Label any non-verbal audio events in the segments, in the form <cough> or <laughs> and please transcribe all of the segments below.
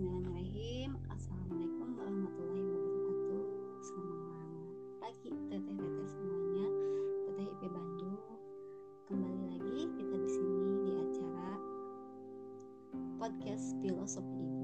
Bismillahirrahmanirrahim. Assalamualaikum warahmatullahi wabarakatuh. Selamat pagi teteh-teteh semuanya. Teteh IP Bandung. Kembali lagi kita di sini di acara Podcast Filosofi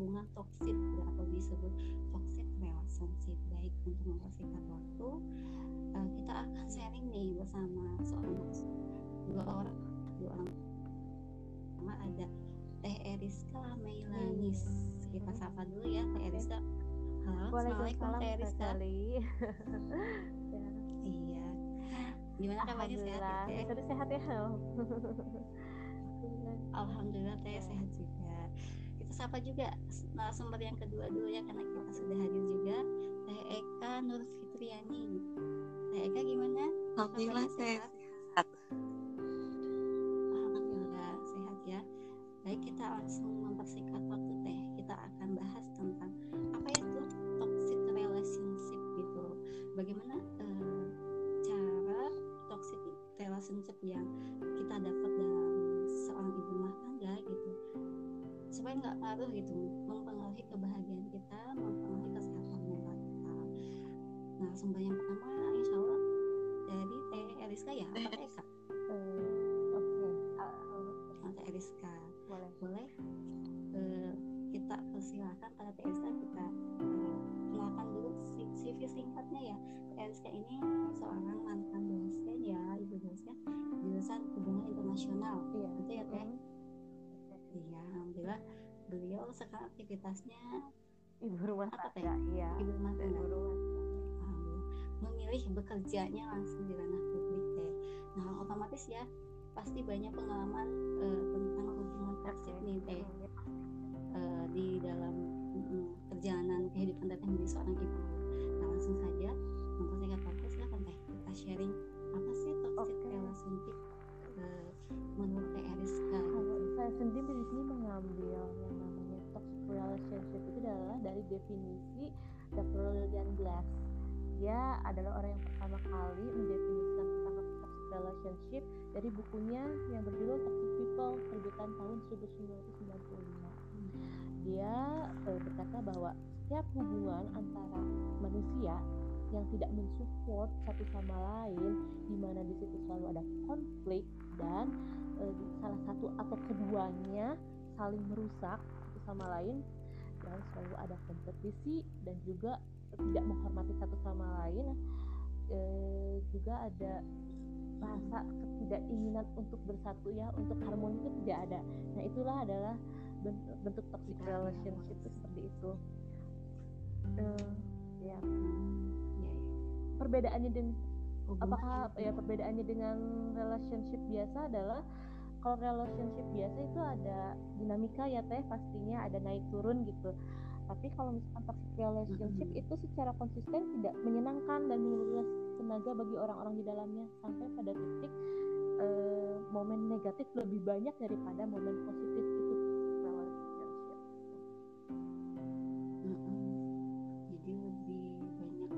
hubungan toksit atau disebut toxic relationship. Baik untuk mempersingkat waktu uh, kita akan sharing nih bersama seorang dua orang dua orang. Sama ada Teh Eriska Meilanis. Kita sapa dulu ya Teh Eriska. Halo assalamualaikum Teh Eriska. <laughs> iya. Gimana kabarnya? Sehat ya Teh? Sehat ya? Alhamdulillah Teh. Sehat juga sapa juga narasumber yang kedua dulu ya karena kita sudah hadir juga. Teh Eka Nur Fitriani Teh Eka gimana? Alhamdulillah saya sehat. Supaya nggak ngaruh gitu, aktivitasnya Ibu rumah Apa, Teh? tangga Iya ibu rumah Ibu tangga rumah tangga Alhamdulillah. memilih bekerjanya langsung di ranah publik teh nah otomatis ya pasti banyak pengalaman eh, tentang hubungan toksik nih teh Hmm, ya pasti. eh, di dalam mm, perjalanan kehidupan teteh menjadi seorang ibu. Nah langsung saja mempersingkat waktu silakan teh kita sharing apa sih toxic Oke. relationship eh, menurut teh Eriska Kalau saya sendiri relationship itu adalah dari definisi Napoleon Glass. Dia adalah orang yang pertama kali mendefinisikan tentang toxic relationship dari bukunya yang berjudul Toxic People terbitan tahun 1995. Dia eh, berkata bahwa setiap hubungan antara manusia yang tidak mensupport satu sama lain, di mana di situ selalu ada konflik dan eh, salah satu atau keduanya saling merusak satu sama lain dan selalu ada kompetisi dan juga tidak menghormati satu sama lain. Eh, juga ada rasa ketidakinginan untuk bersatu ya untuk harmoni itu tidak ada. Nah itulah adalah bentuk, bentuk toxic Kita relationship itu seperti itu. Eh, ya. Perbedaannya dengan apakah ya perbedaannya dengan relationship biasa adalah kalau relationship biasa itu ada dinamika ya teh pastinya ada naik turun gitu tapi kalau misalkan toxic relationship Mm-mm. itu secara konsisten tidak menyenangkan dan menguras tenaga bagi orang-orang di dalamnya sampai pada titik eh, momen negatif lebih banyak daripada momen positif itu relationship Mm-mm. jadi lebih banyak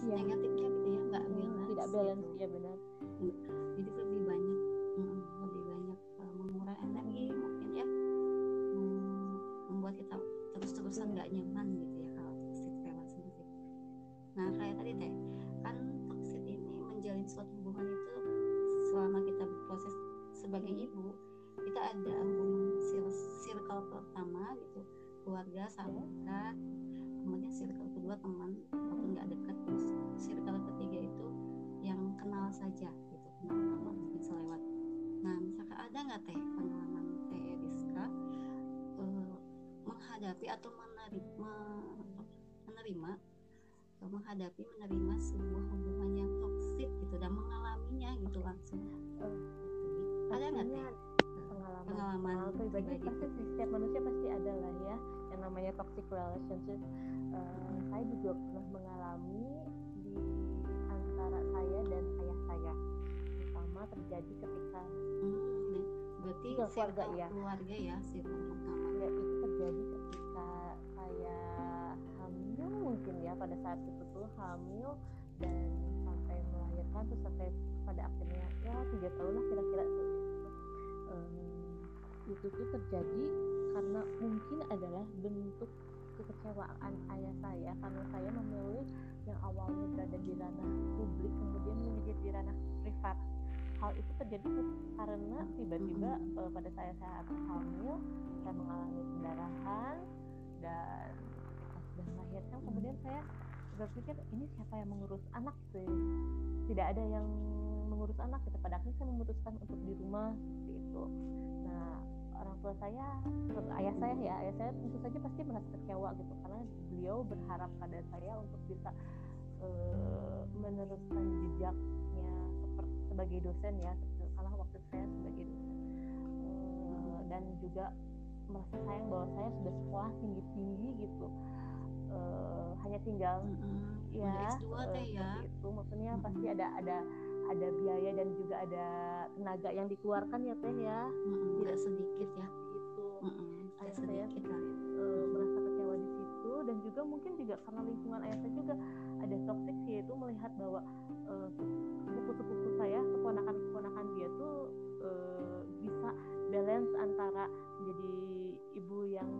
Iya. negatifnya gitu ya nggak Hmm, balance tidak balance gitu. ya benar jadi terus-terusan nggak nyaman menerima atau menghadapi menerima sebuah hubungan yang toksik gitu dan mengalaminya gitu langsung. Gitu. ada nggak teh? pengalaman. Pengalaman pribadi pasti sih, setiap manusia pasti ada lah ya yang namanya toxic relationship. Eh, saya juga pernah mengalami di antara saya dan ayah saya. Terutama terjadi ketika Hmm, berarti Juga keluarga, ya. keluarga ya circle pada saat itu tuh hamil dan sampai melahirkan terus sampai pada akhirnya ya tiga tahun lah kira-kira tuh. Em, itu tuh terjadi karena mungkin adalah bentuk kekecewaan ayah saya karena saya memilih yang awalnya berada di ranah publik kemudian menjadi di ranah privat. Hal itu terjadi karena tiba-tiba eh, pada saya saat hamil saya mengalami pendarahan dan sudah melahirkan kemudian saya berpikir ini siapa yang mengurus anak gitu ya. tidak ada yang mengurus anak gitu. Pada akhirnya saya memutuskan untuk di rumah seperti itu. Nah orang tua saya ayah saya ya ayah saya tentu saja pasti merasa kecewa gitu. Karena beliau berharap pada saya untuk bisa eh, meneruskan jejaknya sebagai dosen ya karena waktu saya sebagai dosen. Eh, dan juga merasa sayang bahwa saya sudah sekolah tinggi tinggi gitu Eh, hanya tinggal Mm-mm. ya Udah S2 eh, teh ya. itu. Maksudnya Mm-mm. pasti ada ada ada biaya dan juga ada tenaga yang dikeluarkan ya teh ya. Mm-mm, nggak sedikit ya. Itu nggak ayah saya lah eh, merasa kecewa di situ dan juga mungkin juga karena lingkungan ayah saya juga ada toxic yaitu melihat bahwa sepupu-sepupu saya keponakan-keponakan dia tuh eh, bisa balance antara menjadi ibu yang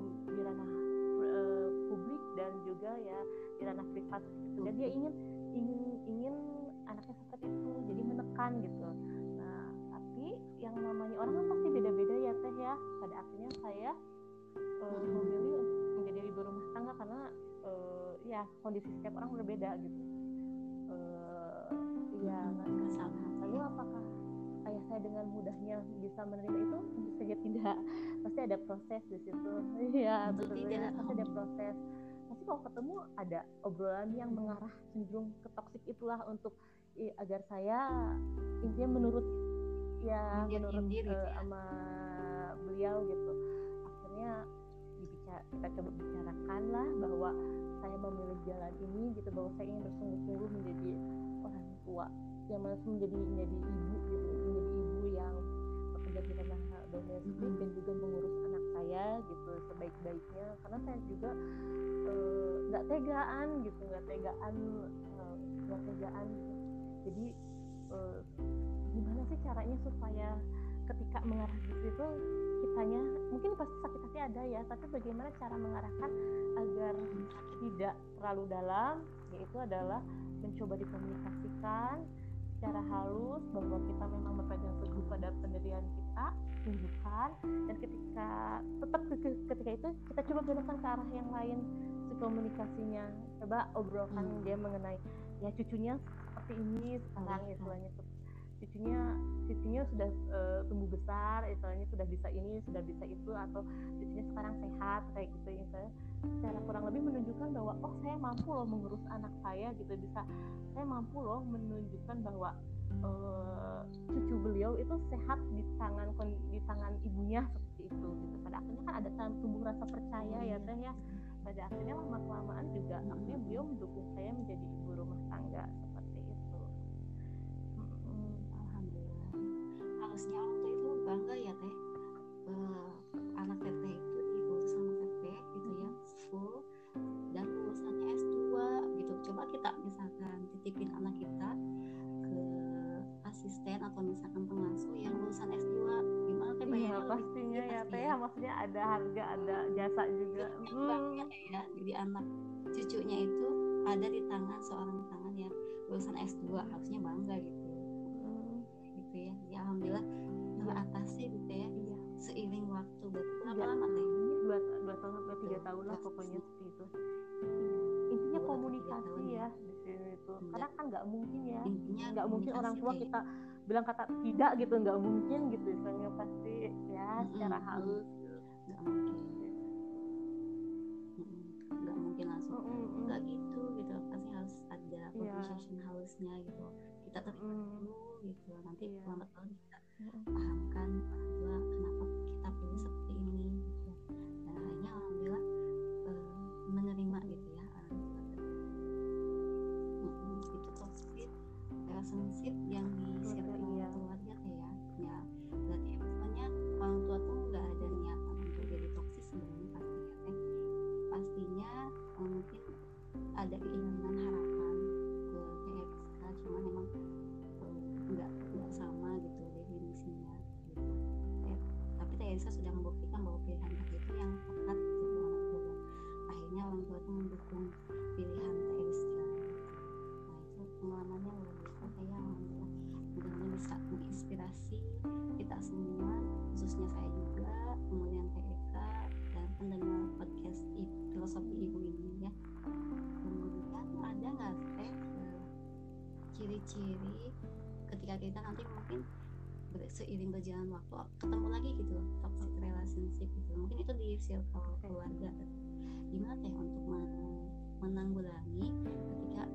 juga ya di ranah privat gitu. Dan dia ingin ingin ingin anaknya seperti itu jadi menekan gitu. Nah tapi yang namanya orang kan pasti beda-beda ya teh ya. Pada akhirnya saya Mm-mm. memilih untuk menjadi ibu rumah tangga karena eh, ya kondisi setiap orang berbeda gitu. Eh, ya nggak sama lalu apakah ayah saya dengan mudahnya bisa menerima itu? Tentu saja tidak. Pasti ada proses di situ. Iya betul. ya pasti ada proses pasti kalau ketemu ada obrolan yang mengarah cenderung ke toksik itulah untuk i- agar saya intinya menurut ya menurut Nyindir-nyindir gitu eh, ya. sama beliau gitu akhirnya dibica- kita coba bicarakan lah bahwa saya memilih jalan ini gitu bahwa saya ingin bersungguh-sungguh menjadi orang tua yang masih menjadi menjadi ibu gitu menjadi ibu yang bekerja di ranah domestik Mm-mm. dan juga mengurus anak saya gitu sebaik-baiknya karena saya juga eh, nggak tegaan gitu nggak tegaan eh, nggak tegaan gitu. jadi eh, gimana sih caranya supaya ketika mengarah ke situ kitanya mungkin pasti sakit hati ada ya tapi bagaimana cara mengarahkan agar tidak terlalu dalam yaitu adalah mencoba dikomunikasikan secara halus bahwa kita memang berpegang teguh pada pendirian kita tunjukkan dan ketika tetap ke- ketika itu kita coba belokkan ke arah yang lain si komunikasinya coba obrolkan Hmm. dia mengenai ya cucunya seperti ini sekarang Iya. istilahnya cucunya cucunya sudah eh, tumbuh besar istilahnya sudah bisa ini sudah bisa itu atau cucunya sekarang sehat kayak gitu ya saya secara kurang lebih menunjukkan bahwa oh saya mampu loh mengurus anak saya gitu. Bisa saya mampu loh menunjukkan bahwa uh, cucu beliau itu sehat di tangan di tangan ibunya seperti itu gitu. Pada akhirnya kan ada tumbuh rasa percaya ya teh ya. Pada akhirnya lama kelamaan juga akhirnya beliau mendukung saya menjadi ibu rumah tangga maksudnya ada harga ada jasa juga hmm. ya jadi anak cucunya itu ada di tangan seorang tangan yang lulusan S2 harusnya bangga gitu hmm. gitu ya ya alhamdulillah teratasi gitu ya iya. seiring waktu berapa iya. lama teh dua dua tahun sampai tiga tahun lah pokoknya seperti itu iya. Komunikasi ya di sini itu karena kan nggak mungkin ya. Nggak mungkin orang tua kita bilang kata tidak gitu nggak mungkin gitu misalnya pasti ya secara halus. Nggak mungkin. Nggak mungkin langsung nggak gitu gitu. Pasti harus ada conversation yeah. halusnya gitu. Kita terima dulu gitu. Nanti yeah. lambat laun kita pahamkan menginspirasi kita semua khususnya saya juga kemudian TEK dan pendengar podcast filosofi ibu ini ya. Kemudian ada nggak teh ciri-ciri ketika kita nanti mungkin seiring berjalan waktu ketemu lagi gitu toxic relationship gitu. Mungkin itu di circle keluarga. Gimana teh untuk menanggulangi ketika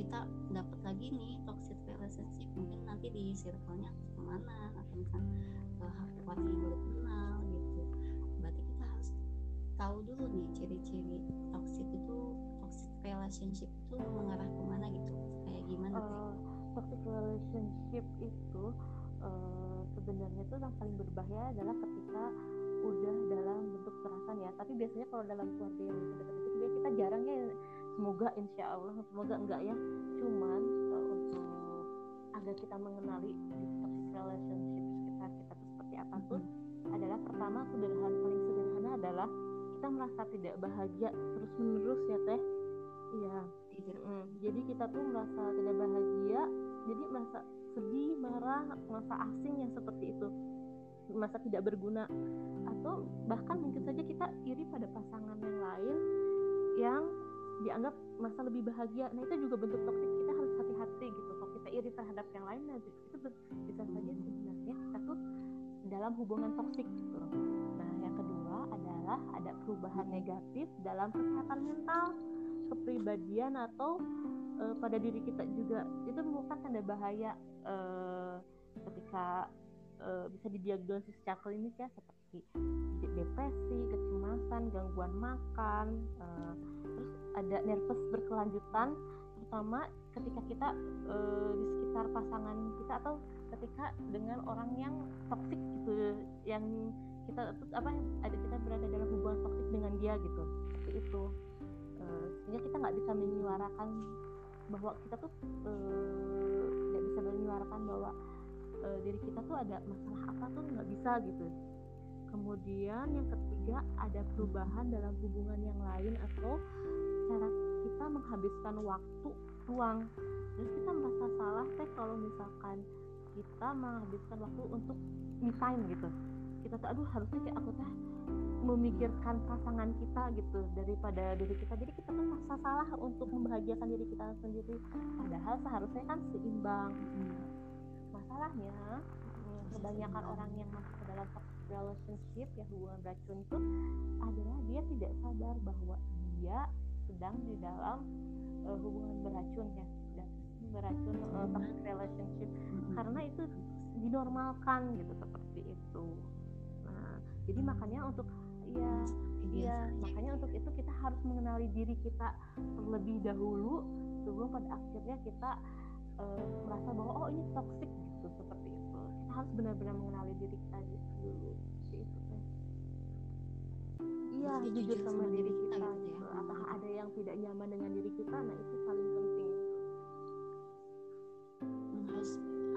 kita dapat lagi nih toxic relationship. Mungkin nanti di circle-nya ke mana atau misalnya ke orang yang baru kenal gitu. Berarti kita harus tahu dulu nih ciri-ciri toxic itu toxic relationship itu mengarah ke mana gitu. Kayak gimana uh, toxic relationship itu uh, sebenarnya itu yang paling berbahaya adalah ketika udah dalam bentuk kekerasan ya. Tapi biasanya kalau dalam keluarga yang dekat itu kita jarang ya semoga insya Allah. Semoga enggak ya. Cuman uh, untuk agar kita mengenali toxic relationship sekitar kita itu seperti apa tuh adalah pertama sederhana paling sederhana adalah kita merasa tidak bahagia terus menerus ya teh. Iya. Mm. jadi kita tuh merasa tidak bahagia jadi merasa sedih marah merasa asing yang seperti itu. Merasa tidak berguna. Atau bahkan mungkin saja kita iri pada pasangan yang lain yang dianggap masa lebih bahagia. Nah itu juga bentuk toksik. Kita harus hati-hati gitu. Kalau kita iri terhadap yang lain nah itu bisa saja sebenarnya kita tuh dalam hubungan toksik gitu. Nah yang kedua adalah ada perubahan negatif dalam kesehatan mental kepribadian atau uh, pada diri kita juga. Itu merupakan tanda bahaya uh, ketika uh, bisa didiagnosis secara klinis ya seperti depresi, kecemasan, gangguan makan, uh, terus ada nervous berkelanjutan, terutama ketika kita uh, di sekitar pasangan kita atau ketika dengan orang yang toksik gitu, yang kita apa ada kita berada dalam hubungan toksik dengan dia gitu, itu. Uh, sehingga kita nggak bisa menyuarakan bahwa kita tuh nggak uh, bisa menyuarakan bahwa uh, diri kita tuh ada masalah apa tuh nggak bisa gitu kemudian yang ketiga ada perubahan dalam hubungan yang lain atau cara kita menghabiskan waktu ruang. Terus kita merasa salah teh kalau misalkan kita menghabiskan waktu untuk me time gitu. Kita tuh aduh harusnya kayak aku teh memikirkan pasangan kita gitu daripada diri kita. Jadi kita tuh merasa salah untuk membahagiakan diri kita sendiri. Padahal seharusnya kan seimbang. Masalahnya kebanyakan orang yang masuk ke dalam relationship ya hubungan beracun itu adalah dia tidak sadar bahwa dia sedang di dalam uh, hubungan beracun ya beracun uh, toxic relationship. Karena itu dinormalkan gitu seperti itu. Nah jadi makanya untuk ya Iya, makanya untuk itu kita harus mengenali diri kita terlebih dahulu sebelum pada akhirnya kita eh, merasa bahwa oh ini toxic gitu seperti. Kita harus benar-benar mengenali diri kita dulu. Seperti itu teh. Iya, jujur sama diri kita. gitu gitu. ya. Apakah ada yang tidak nyaman dengan diri kita? Nah itu paling penting. Hmm, harus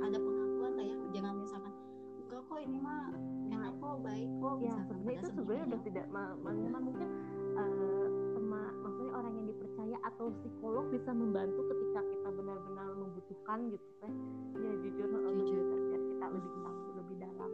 ada pengakuan lah ya jangan misalkan enggak kok ini mah enak kok baik kok Ya sebenarnya itu sebenarnya udah tidak ma- ma- nyaman mungkin eh, sama maksudnya orang yang dipercaya atau psikolog bisa membantu ketika kita benar-benar membutuhkan gitu teh ya jujur eh, Jujur. Kita lebih tahu lebih dalam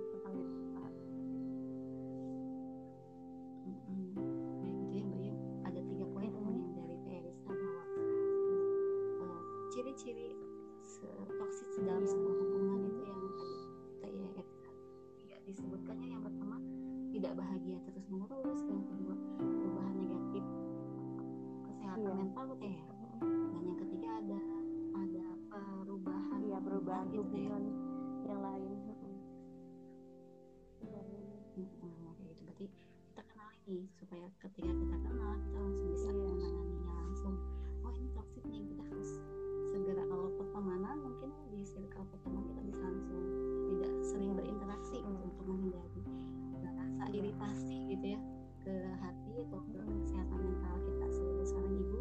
iritasi gitu ya ke hati atau ke kesehatan mental kita sebagai seorang ibu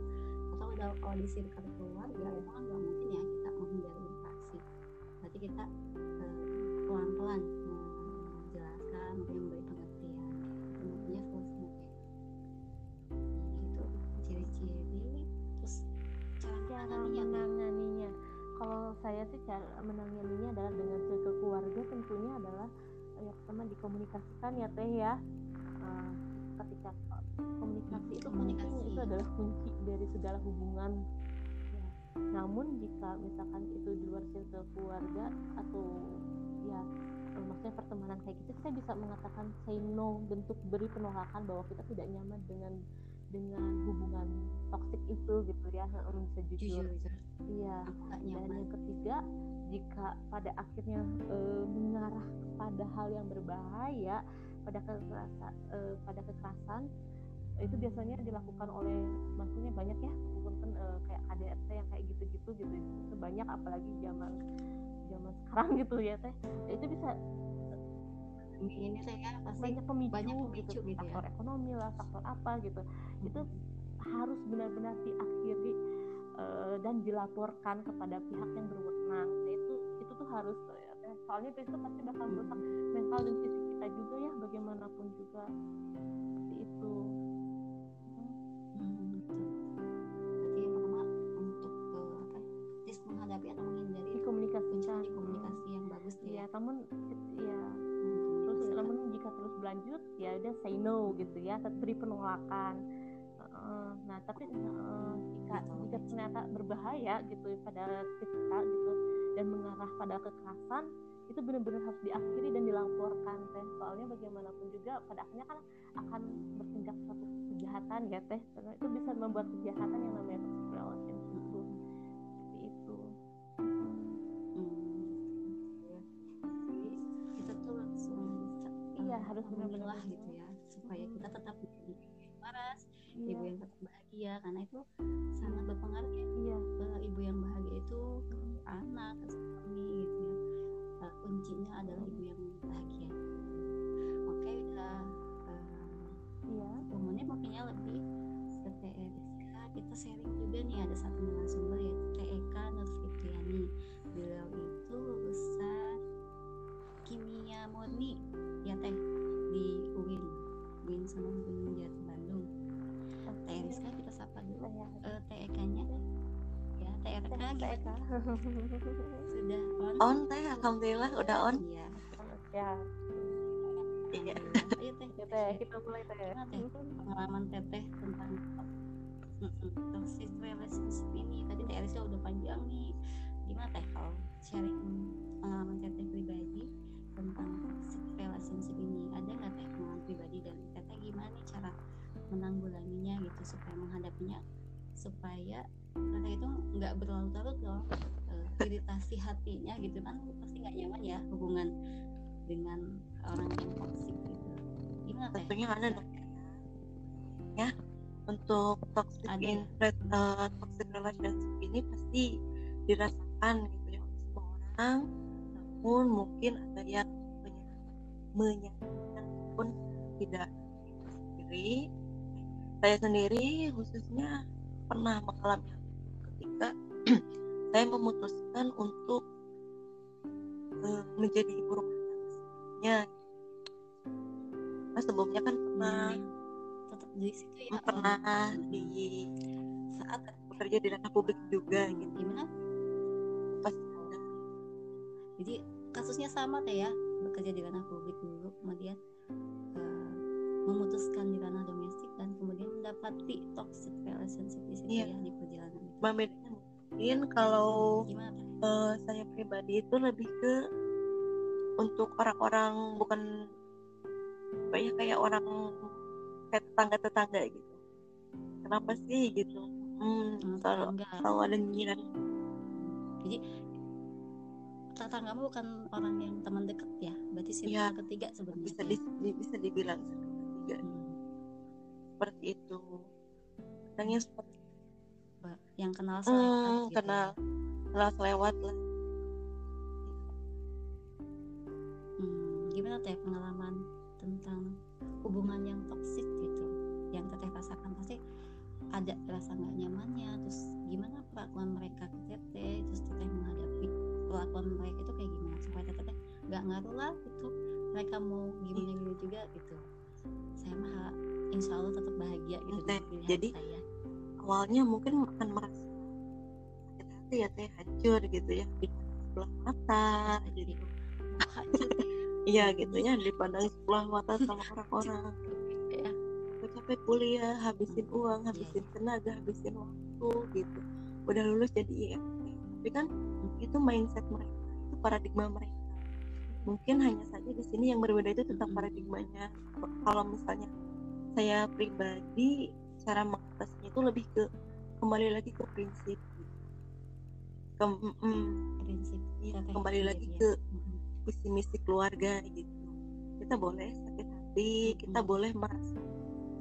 atau kalau di circle keluarga itu kan ya teh ya. Eh, ketika komunikasi itu komunikasi. penting itu adalah kunci dari segala hubungan. Ya. namun jika misalkan itu di luar circle keluarga atau ya eh, maksudnya pertemanan kayak gitu kita bisa mengatakan say no bentuk beri penolakan bahwa kita tidak nyaman dengan dengan hubungan toksik itu gitu ya harus bisa jujur jujur iya. Dan nyaman. yang ketiga jika pada akhirnya eh, mengarah pada hal yang berbahaya pada kekerasan eh, pada kekerasan itu biasanya dilakukan oleh maksudnya banyak ya punten eh, kayak KDRT yang kayak gitu-gitu gitu itu banyak apalagi zaman zaman sekarang gitu ya teh. Ya, itu bisa ini saya ya, pasti banyak pemicu, banyak pemicu gitu ya. faktor ekonomi lah faktor apa gitu. Itu harus benar-benar diakhiri eh, dan dilaporkan kepada pihak yang berwenang. Nah, itu itu tuh harus soalnya itu pasti bakal merusak mental dan fisik kita juga ya bagaimanapun juga seperti itu Hmm, betul. Berarti yang pertama untuk apa? Just menghadapi atau menghindari itu dikomunikasikan kuncinya di komunikasi yang bagus tuh ya ya. namun ya Hmm, terus namun jika terus berlanjut ya udah say no gitu ya beri penolakan Heeh. nah tapi eh, jika jika ternyata berbahaya gitu pada kita gitu dan mengarah pada kekerasan itu benar-benar harus diakhiri dan dilaporkan teh. Soalnya bagaimanapun juga pada akhirnya kan akan bertindak suatu kejahatan ya teh. Karena itu bisa membuat kejahatan yang namanya toxic relationship itu seperti itu. Hmm, ya. Jadi kita tuh langsung bisa Iya, harus benar-benar gitu ya supaya kita tetap menjadi ibu yang waras, iya. ibu yang tetap bahagia. Karena itu sangat berpengaruh ya iya. ke ibu yang bahagia itu ke anak, ke suami. Kuncinya adalah ibu yang bahagia. Oke udah iya. umumnya makanya lebih ke TRSK kita sharing juga nih ada satu narasumber yaitu TEK Nur Fitriani beliau itu lulusan kimia murni. Ya teh di UIN UIN sama Gunung Jati Bandung. TRSK kita sapa dulu. Saya eh, TEK nya ya TRK TK <laughs> sudah on? On teh, alhamdulillah udah on. iya. Ya. Iya. Ayo teh teh kita mulai teh. Pengalaman teteh tentang toxic relationship ini. Tadi teh Elisa udah panjang nih. Gimana teh kalau sharing pengalaman teteh pribadi tentang toxic relationship ini? Ada nggak teh pengalaman pribadi dan teteh? Gimana nih cara menanggulanginya gitu supaya menghadapinya? Supaya teteh itu nggak berlarut-larut loh iritasi hatinya gitu kan pasti nggak nyaman ya hubungan dengan orang yang toksik gitu. Gimana tentunya ada dong? Ya untuk toxic Ada. in uh, toxic relationship ini pasti dirasakan gitu ya oleh semua orang namun mungkin ada yang menyenangkan pun tidak sendiri. Saya sendiri khususnya pernah mengalami ketika saya memutuskan untuk eh, menjadi ibu rumah tangga sebelumnya nah, sebelumnya kan pernah tetap di situ ya pernah di saat bekerja di ranah publik juga gitu. Gimana? Pas ada jadi kasusnya sama teh ya bekerja di ranah publik dulu kemudian eh, memutuskan di ranah domestik dan kemudian mendapati toxic relationship di situ Iya. ya di perjalanan itu mungkin kalau gimana eh, saya pribadi itu lebih ke untuk orang-orang bukan ya kayak orang kayak tetangga-tetangga gitu kenapa sih gitu hmm, selalu, tetangga. selalu ada nyinyiran jadi tetanggamu bukan orang yang teman dekat ya berarti circle Iya. ketiga sebenarnya bisa ya? di, di- bisa dibilang ketiga Hmm. seperti itu kadangnya seperti Ba- yang kenal selewat hmm, gitu. kenal. Ya. kenal selewat lah. Hmm, gimana teh pengalaman tentang hubungan yang toksik gitu? Yang teteh rasakan pasti ada rasa nggak nyamannya terus gimana perlakuan mereka ke teteh terus teteh menghadapi perlakuan mereka itu kayak gimana? Supaya teteh teh nggak ngaruh lah gitu mereka mau gimana gimana juga gitu. Saya mah insya Allah tetap bahagia gitu pilihan jadi- saya awalnya mungkin akan merasa sakit hati ya teh hancur gitu ya di sebelah mata hancur <laughs> iya gitu ya dipandang sebelah mata sama orang-orang. Ya Gue capek kuliah habisin uang habisin tenaga habisin waktu gitu. Udah lulus jadi IMT tapi kan itu mindset mereka itu paradigma mereka. Mungkin hanya saja di sini yang berbeda itu tentang paradigmanya. Kalau misalnya saya pribadi cara itu lebih ke kembali lagi ke prinsip ke, mm, prinsip teteh kembali lagi ke ya. Mm-mm. visi misi keluarga gitu kita boleh sakit hati kita Mm. boleh merasa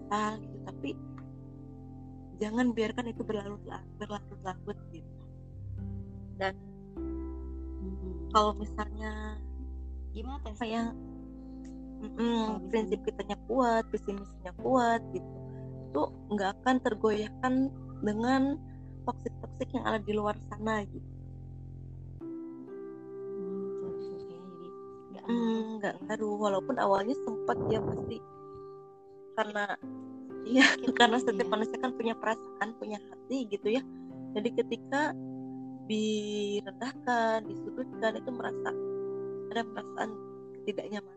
kesal gitu tapi jangan biarkan itu berlarut berlarut-larut gitu dan Mm-mm. kalau misalnya gimana apa ya mm, prinsip kitanya kuat visi misinya kuat gitu itu nggak akan tergoyahkan dengan toksik toksik yang ada di luar sana gitu Hmm, ya. Jadi nggak Hmm, ngaruh ya. walaupun awalnya sempat ya pasti karena iya Sakit karena setiap ya. manusia kan punya perasaan punya hati gitu ya jadi ketika direndahkan disudutkan itu merasa ada perasaan ketidaknyamanan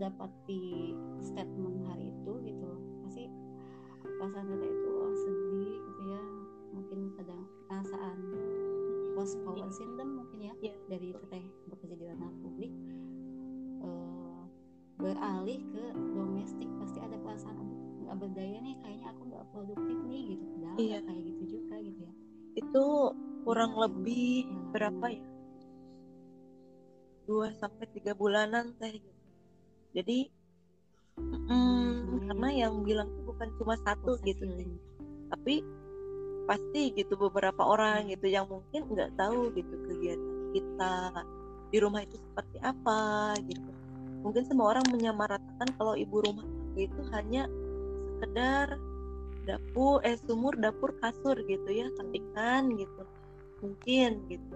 mendapati statement hari itu gitu, pasti perasaan teteh itu wah sedih gitu ya. Mungkin kadang perasaan post power syndrome mungkin ya Iya, dari teteh bekerja di ranah publik. Eh, beralih ke domestik pasti ada perasaan "Aduh, nggak berdaya nih kayaknya aku nggak produktif nih gitu. Padahal Iya. kayak gitu juga gitu ya. Itu kurang Gimana lebih untuk berapa ya? Dua sampai tiga bulanan teh gitu. Jadi mm, karena yang bilang tuh bukan cuma satu gitu healing. tapi pasti gitu beberapa orang gitu yang mungkin nggak tahu gitu kegiatan kita di rumah itu seperti apa gitu. Mungkin semua orang menyamaratakan kalau ibu rumah itu hanya sekedar dapur eh sumur dapur kasur gitu ya sampingan gitu. Mungkin gitu.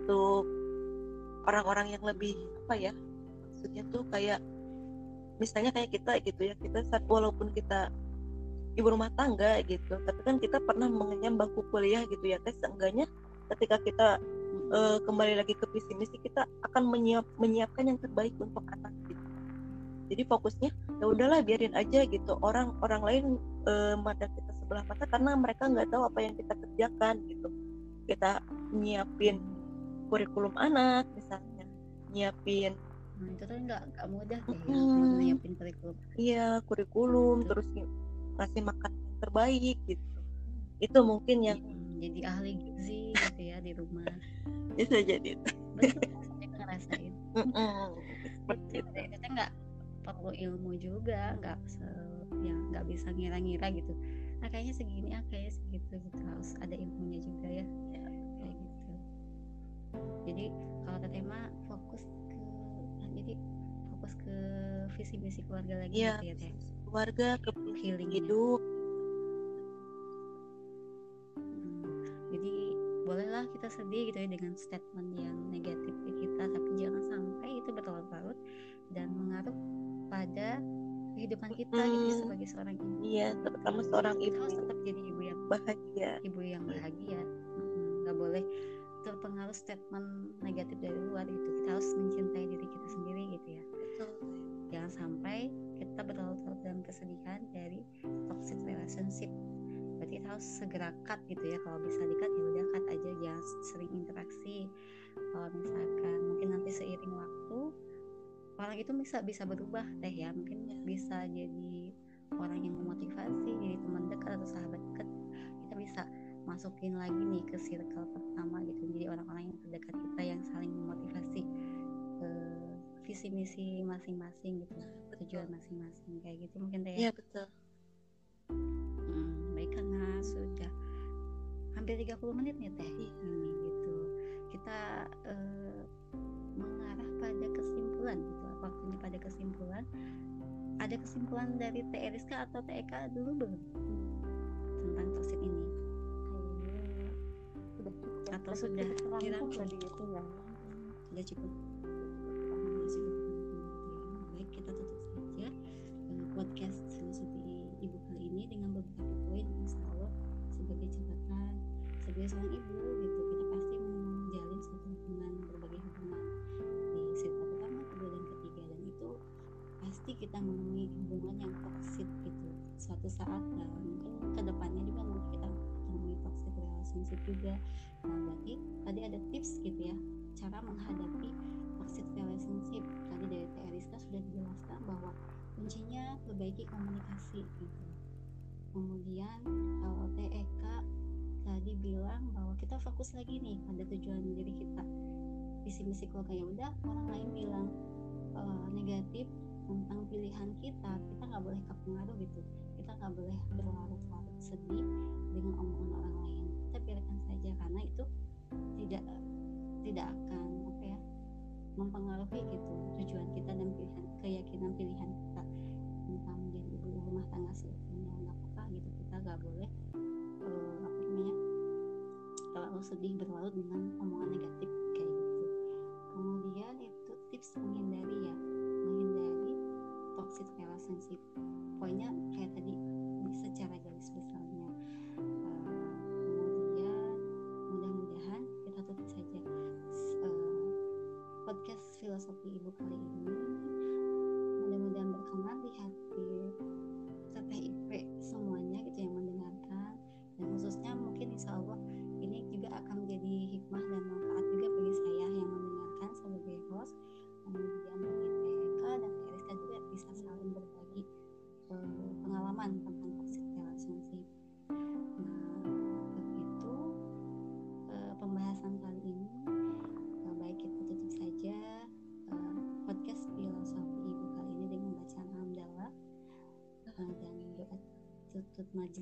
Untuk orang-orang yang lebih apa ya maksudnya tuh kayak misalnya kayak kita gitu ya kita walaupun kita ibu rumah tangga gitu tapi kan kita pernah mengenyam bangku kuliah gitu ya tes seenggaknya ketika kita eh, kembali lagi ke visi misi kita akan menyiap menyiapkan yang terbaik untuk anak gitu. Jadi fokusnya ya udahlah biarin aja gitu. Orang orang lain eh, mandang kita sebelah mata karena mereka nggak tahu apa yang kita kerjakan gitu. Kita nyiapin kurikulum anak misalnya nyiapin nah itu kan nggak nggak mudah ya Mm-mm. mau nyiapin kurikulum. Iya kurikulum Betul. terus ngasih makan yang terbaik gitu. Itu mungkin yang Mm, jadi ahli gizi gitu ya di rumah. <laughs> Bisa jadi. Betul saya ngerasain. Seperti itu. kita nggak perlu ilmu juga nggak se ya nggak bisa ngira-ngira gitu. Nah kayaknya segini ah kayaknya segitu gitu. Harus ada ilmunya juga ya. Kayak gitu. Jadi kalau tema fokus fokus ke visi misi keluarga lagi gitu ya teh? keluarga ke Healingnya. hidup. Hmm, jadi bolehlah kita sedih gitu ya dengan statement yang negatif ke kita tapi jangan sampai itu berlarut-larut dan mengaruh pada kehidupan kita gitu ya sebagai seorang ibu. Iya terutama seorang kita ibu. harus tetap jadi ibu yang bahagia. ibu yang bahagia. Nggak boleh terpengaruh statement negatif dari luar gitu. Kita harus mencintai diri kita sendiri gitu ya Betul. jangan sampai kita berlarut-larut dalam kesedihan dari toxic relationship. Berarti kita harus segera cut gitu ya. Kalau bisa cut ya udah cut aja. Jangan sering interaksi. Kalau misalkan mungkin nanti seiring waktu orang itu bisa bisa berubah teh ya. Mungkin bisa jadi orang yang memotivasi jadi teman dekat atau sahabat dekat. Kita bisa masukin lagi nih ke circle pertama gitu. Jadi orang-orang yang terdekat kita yang saling memotivasi ke visi misi masing-masing gitu tujuan masing-masing kayak gitu mungkin teh ya. Iya betul. Hmm, baik karena sudah hampir 30 menit nih teh. Iya. ini gitu. Kita eh, mengarah pada kesimpulan gitu. Waktunya pada kesimpulan. Ada kesimpulan dari Teh Eriska atau Teh Eka dulu belum? Tentang toxic ini. Kayaknya sudah cukup. Atau sudah dirangkum? tadi itu ya. Sudah cukup juga. Nah berarti tadi ada tips gitu ya cara menghadapi toxic relationship. Tadi dari Teh Eriska sudah dijelaskan bahwa kuncinya perbaiki komunikasi gitu. Kemudian kalau Teh Eka tadi bilang bahwa kita fokus lagi nih pada tujuan diri kita. Visi misi keluarga ya udah orang lain bilang eh, negatif tentang pilihan kita kita nggak boleh kepengaruh gitu. Kita nggak boleh berlarut-larut sedih dengan omongan orang lain saja karena itu tidak tidak akan apa ya mempengaruhi gitu tujuan kita dan pilihan keyakinan pilihan kita tentang menjadi ibu rumah tangga seutuhnya. Nggak apa-apa gitu kita nggak boleh eh, apa namanya terlalu sedih berlarut dengan omongan negatif kayak gitu. Kemudian itu tips menghindari ya menghindari toxic relationship. Pokoknya kayak tadi secara garis besarnya filosofi ibu kali ini. Mudah-mudahan berkenan di hati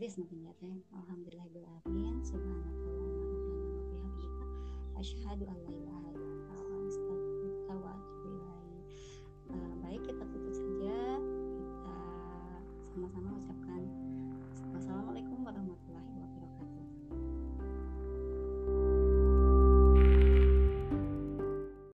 alhamdulillah eh,